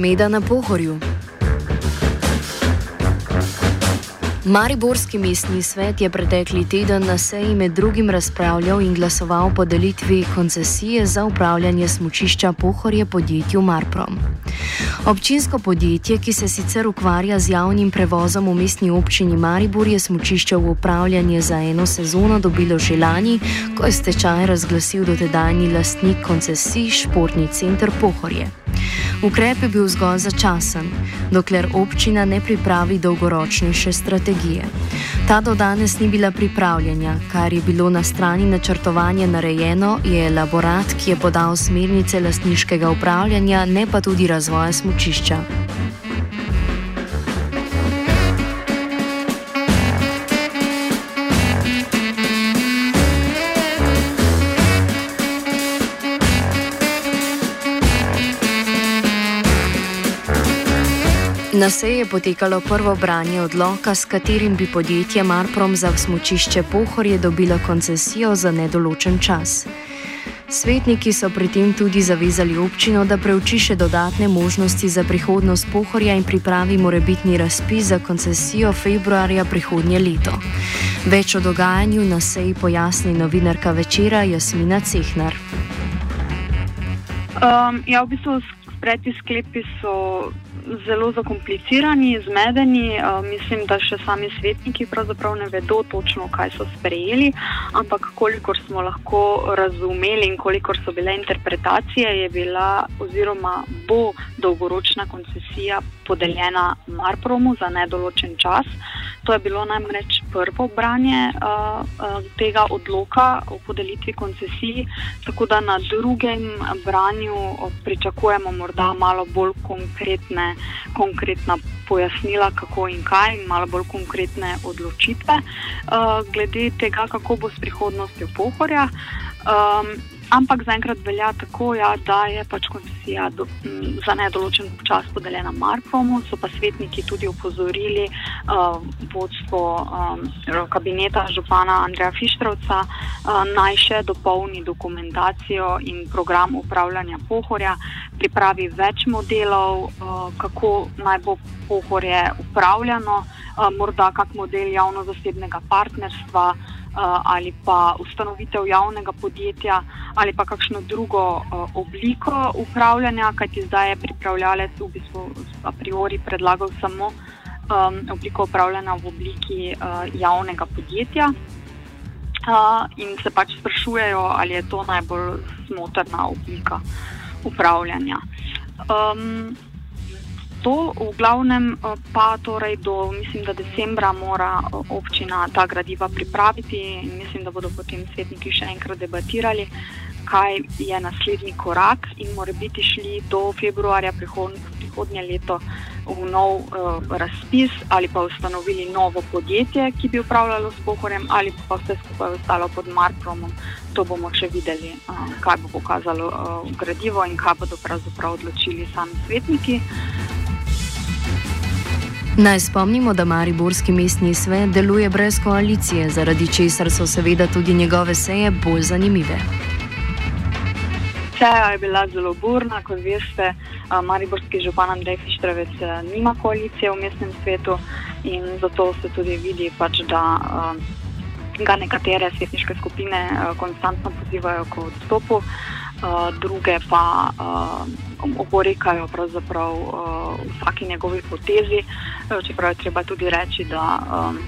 zmeda na pohorju. Mariborski mestni svet je pretekli teden na seji med drugim razpravljal in glasoval o podelitvi koncesije za upravljanje smočišča pohorje podjetju Marprom. Občinsko podjetje, ki se sicer ukvarja z javnim prevozom v mestni občini Maribor, je smočišče v upravljanje za eno sezono dobilo že lani, ko je stečaj razglasil dotedajni lastnik koncesij Športni center Pohorje. Ukrep je bil zgolj začasen, dokler občina ne pripravi dolgoročnejše strategije. Ta do danes ni bila pripravljena, kar je bilo na strani načrtovanja narejeno, je elaborat, ki je podal smernice lastniškega upravljanja, ne pa tudi razvoja smočišča. Na seji je potekalo prvo branje odloka, s katerim bi podjetje Marprom za smočišče Pohorje dobilo koncesijo za nedoločen čas. Svetniki so pri tem tudi zavezali občino, da preuči še dodatne možnosti za prihodnost Pohorja in pripravi morebitni razpis za koncesijo februarja prihodnje leto. Več o dogajanju na seji pojasni novinarka večera Jasmina Cehnar. Um, ja, v bistvu sprejeti sklepi so zelo zakomplicirani, zmedeni. Uh, mislim, da še sami svetniki pravzaprav ne vedo točno, kaj so sprejeli, ampak kolikor smo lahko razumeli in kolikor so bile interpretacije, je bila oziroma bo dolgoročna koncesija podeljena Marpromu za nedoločen čas. To je bilo namreč prvo branje uh, uh, tega odloka o podelitvi koncesij, tako da na drugem branju pričakujemo morda malo bolj konkretne konkretna pojasnila, kako in kaj, in malo bolj konkretne odločitve uh, glede tega, kako bo s prihodnostjo pohorja. Um, Ampak zaenkrat velja tako, ja, da je pač koncesija do, m, za nedoločen čas podeljena Markomu. So pa svetniki tudi upozorili uh, vodstvo um, kabineta župana Andreja Fištrovca, uh, naj še dopolni dokumentacijo in program upravljanja pohorja, pripravi več modelov, uh, kako naj bo pohorje upravljano, uh, morda kak model javno-zasebnega partnerstva. Ali pa ustanovitev javnega podjetja ali pa kakšno drugo obliko upravljanja, kajti zdaj je pripravljalec v bistvu a priori predlagal samo um, obliko upravljanja v obliki uh, javnega podjetja. Uh, in se pač sprašujejo, ali je to najbolj smotrna oblika upravljanja. Um, to. V glavnem eh, pa torej do, mislim, da decembra mora eh, občina ta gradiva pripraviti in mislim, da bodo potem svetniki še enkrat debatirali, kaj je naslednji korak in mora biti šli do februarja prihodnje leto v nov uh, razpis ali pa ustanovili novo podjetje, ki bi upravljalo s pohorjem ali pa vse skupaj ostalo pod Marpromom. To bomo še videli, uh, kaj bo pokazalo uh, gradivo in kaj bodo pravzaprav odločili sami svetniki. Naj spomnimo, da Mariborski mestni svet deluje brez koalicije, zaradi česar so seveda tudi njegove seje bolj zanimive. Seja je bila zelo burna, kot veste, Mariborski župan Andrej Fištravec nima koalicije v mestnem svetu in zato se tudi vidi, pač, da ga nekatere svetniške skupine konstantno pozivajo k odstopu, druge pa oporekajo pravzaprav uh, vsaki njegovi potezi. Uh, čeprav je treba tudi reči, da um,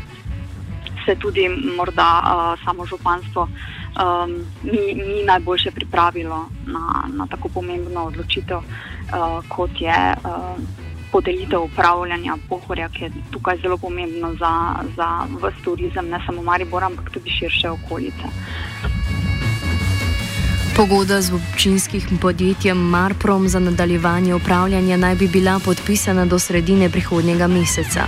se tudi morda uh, samo županstvo um, ni, ni najboljše pripravilo na, na tako pomembno odločitev, uh, kot je uh, podelitev upravljanja pohorja, ki je tukaj zelo pomembno za, za vse turizem, ne samo Maribor, ampak tudi širše okolice. Pogodba z občinskim podjetjem Marprom za nadaljevanje upravljanja naj bi bila podpisana do sredine prihodnjega meseca.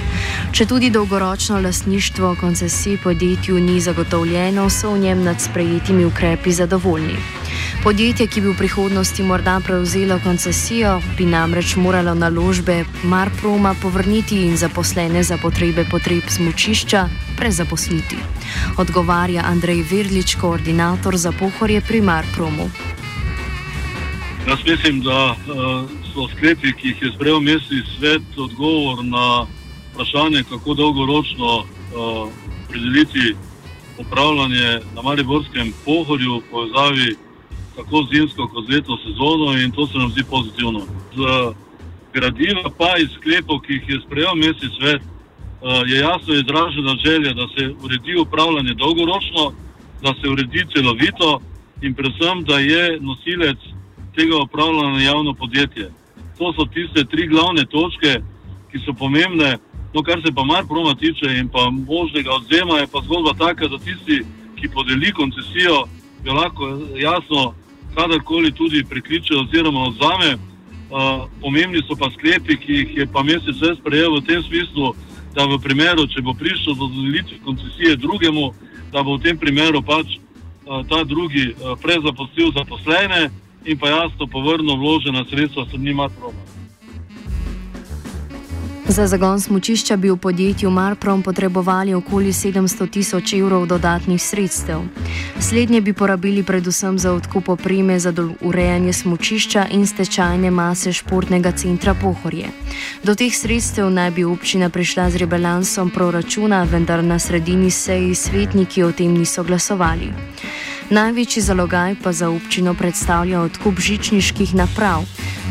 Če tudi dolgoročno lasništvo koncesij podjetju ni zagotovljeno, so v njem nad sprejetimi ukrepi zadovoljni. Podjetje, ki bi v prihodnosti morda prevzelo koncesijo, bi namreč moralo naložbe Marproma povrniti in zaposlene za potrebe potreb smočišča prezaposliti. Odgovarja Andrej Virlič, koordinator za pohorje pri Marpromu. Jaz mislim, da so sklepi, ki jih je sprejel mestni svet, odgovor na vprašanje, kako dolgoročno predeliti upravljanje na Mariborskem pohorju v povezavi tako zimsko kot z letno sezono in to se nam zdi pozitivno. Z gradiva pa iz sklepov, ki jih je sprejel mestni svet, je jasno izražena želja, da se uredi upravljanje dolgoročno, da se uredi celovito in predvsem, da je nosilec tega upravljanja javno podjetje. To so tiste tri glavne točke, ki so pomembne. No, kar se pa Marproma tiče in pa možnega odzema, je pa zgodba taka, da tisti, ki podeli koncesijo, jo lahko jasno kadarkoli tudi prekliče oziroma odzame. Uh, pomembni so pa sklepi, ki jih je pa mesec vse sprejel v tem smislu, da v primeru, če bo prišlo do dodelitve koncesije drugemu, da bo v tem primeru pač uh, ta drugi uh, prezaposlil zaposlene in pa jasno povrnil vložena sredstva strani Marproma. Za zagon smočišča bi v podjetju Marprom potrebovali okoli 700 tisoč evrov dodatnih sredstev. Slednje bi porabili predvsem za odkup opreme za urejanje smočišča in stečajne mase športnega centra Pohorje. Do teh sredstev naj bi občina prišla z rebalansom proračuna, vendar na sredini seji svetniki o tem niso glasovali. Največji zalogaj pa za občino predstavlja odkup žičniških naprav,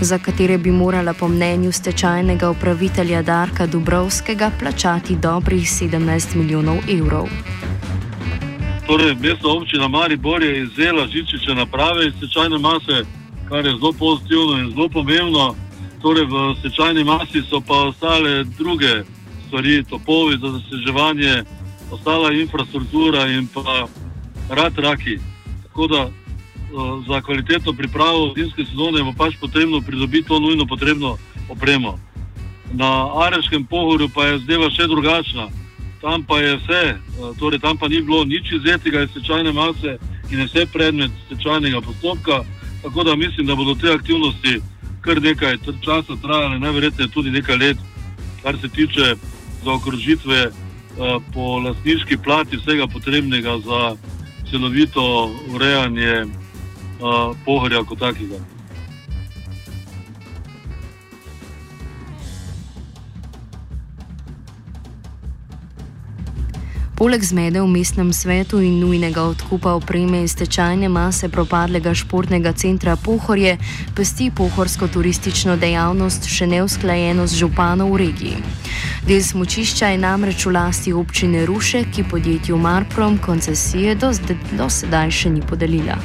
za katere bi morala po mnenju stečajnega upravitelja Darka Dubrovskega plačati dobrih 17 milijonov evrov. Torej, mestna občina Maribor je izdela žičnične naprave iz stečajne mase, kar je zelo pozitivno in zelo pomembno. Torej, v stečajni masi so pa ostale druge stvari, topovi za zaseževanje, ostala infrastruktura in pa rad raki. Tako da za kvalitetno pripravo zimske sezone bo pač potrebno pridobiti to nujno potrebno opremo. Na Areškem pohorju pa je zdaj še drugačna. Tam pa je vse, uh, torej tam pa ni bilo nič izzetega iz stečajne mase in je vse predmet stečajnega postopka. Tako da mislim, da bodo te aktivnosti kar nekaj časa trajale, najverjetneje tudi nekaj let, kar se tiče zaokrožitve uh, po lasniški plati vsega potrebnega za celovito urejanje uh, pohorja kot takega. Poleg zmede v mestnem svetu in nujnega odkupa opreme iz tečajne mase propadlega športnega centra Pohorje, pesti pohorsko turistično dejavnost še neusklajeno z županom v regiji. Del smočišča je namreč v lasti občine Ruše, ki podjetju Marprom koncesije do, do sedaj še ni podelila.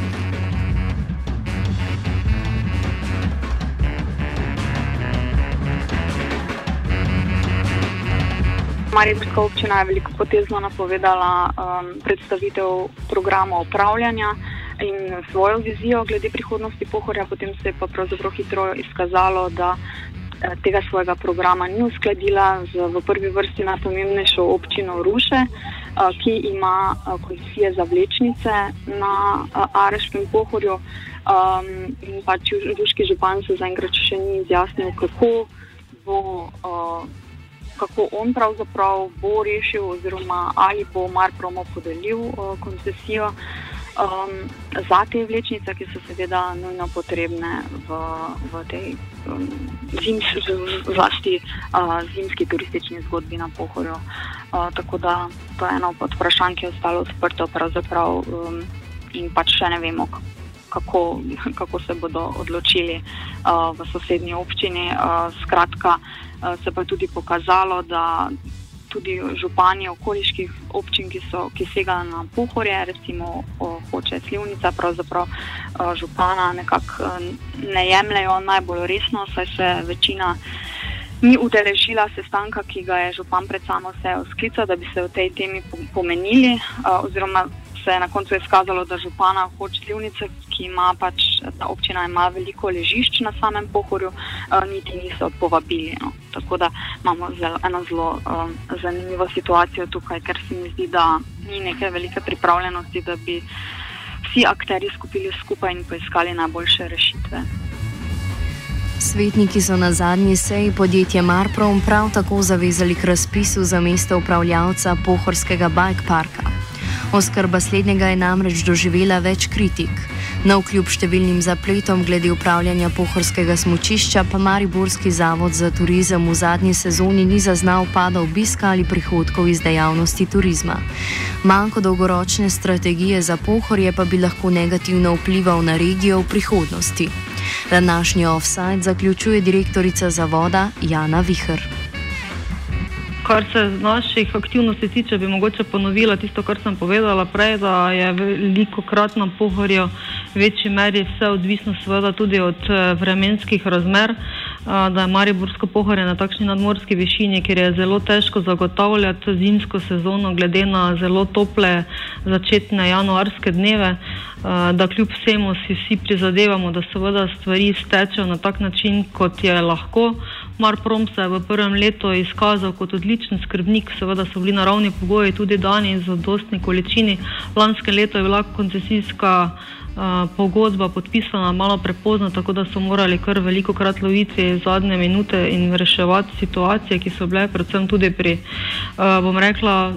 Mariborska občina je veliko potezno napovedala um, predstavitev programa upravljanja in svojo vizijo glede prihodnosti pohorja, potem se je pa pravzaprav hitro izkazalo, da eh, tega svojega programa ni uskladila z v prvi vrsti najpomembnejšo občino Ruše, uh, ki ima uh, koncesije za vlečnice na uh, Areškem pohorju. Um, in pač ruški župan se zaenkrat še ni izjasnil, kako bo. Uh, kako on pravzaprav bo rešil, oziroma ali bo Marpromo podelil uh, koncesijo um, za te vlečnice, ki so seveda nujno potrebne v, v tej um, zimski, vlasti uh, zimski turistični zgodbi na pohorju. Uh, tako da to je eno od vprašanj, ki je ostalo odprto pravzaprav um, in pač še ne vemo. Kako, kako se bodo odločili uh, v sosednji občini. Uh, skratka, uh, se pa je tudi pokazalo, da tudi župani okoliških občin, ki so ki segajo na pohorje, recimo hoče slivnica, pravzaprav eh, župana nekako eh, ne jemljajo najbolj resno, saj se večina. Ni udeležila sestanka, ki ga je župan pred samo sejo sklical, da bi se o tej temi pomenili, oziroma se je na koncu izkazalo, da župana hoče slivnice, ki ima pač ta občina ima veliko ležišč na samem pohorju, uh, niti niso povabili. No. Tako da imamo zelo, eno zelo um, zanimivo situacijo tukaj, ker se mi zdi, da ni neke velike pripravljenosti, da bi vsi akteri skupili skupaj in poiskali najboljše rešitve. Svetniki so na zadnji seji podjetja Marprom prav tako zavezali k razpisu za mesto upravljavca pohorskega bike parka. Oskrba slednjega je namreč doživela več kritik. Na vkljub številnim zapletom glede upravljanja pohorskega smočišča pa Mariborski zavod za turizem v zadnji sezoni ni zaznal pada obiska ali prihodkov iz dejavnosti turizma. Manjko dolgoročne strategije za pohorje pa bi lahko negativno vplival na regijo v prihodnosti. Današnji offside zaključuje direktorica zavoda Jana Vihr. Kar se naših aktivnosti tiče, bi mogoče ponovila tisto, kar sem povedala prej, da je veliko krat na pohorju v večji meri vse odvisno seveda tudi od eh, vremenskih razmer, da je Mariborsko pohorje na takšni nadmorski višini, kjer je zelo težko zagotavljati zimsko sezono glede na zelo tople začetne januarske dneve. Eh, da kljub vsemu si vsi prizadevamo, da seveda stvari stečejo na tak način, kot je lahko. Marprom se je v prvem letu izkazal kot odličen skrbnik, seveda so bili naravni pogoji tudi dani za dostni količini. Lanske leto je bila koncesijska pogodba podpisana malo prepozno, tako da so morali kar veliko krat loviti zadnje minute in reševati situacije, ki so bile predvsem tudi pri, bom rekla,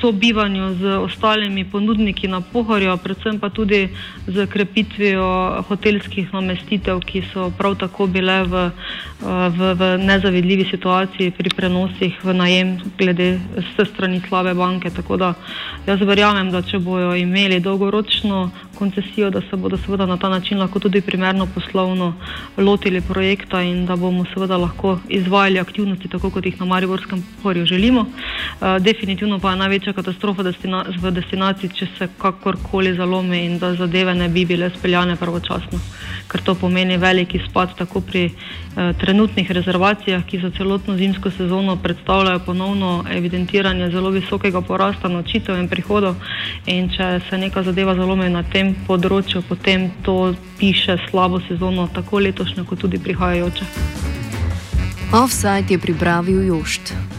sobivanju z ostalimi ponudniki na pohorju, predvsem pa tudi z krepitvijo hotelskih namestitev, ki so prav tako bile v, v, v nezavidljivi situaciji pri prenosih v najem glede vse strani slabe banke. Tako da jaz verjamem, da če bojo imeli dolgoročno koncesijo, da se bodo seveda na ta način lahko tudi primerno poslovno lotili projekta in da bomo seveda lahko izvajali aktivnosti tako, kot jih na Mariborskem porju želimo. Uh, definitivno pa je največja katastrofa destina v destinaciji, če se kakorkoli zalomi in da zadeve ne bi bile speljane pravočasno, ker to pomeni veliki spad tako pri uh, trenutnih rezervacijah, ki za celotno zimsko sezono predstavljajo ponovno evidentiranje zelo visokega porasta nočitev in prihodov in če se neka zadeva zalomi na tem področju, potem to piše slabo sezono, tako letošnjo, kot tudi prihajajoče. Offside je pripravil Jošt.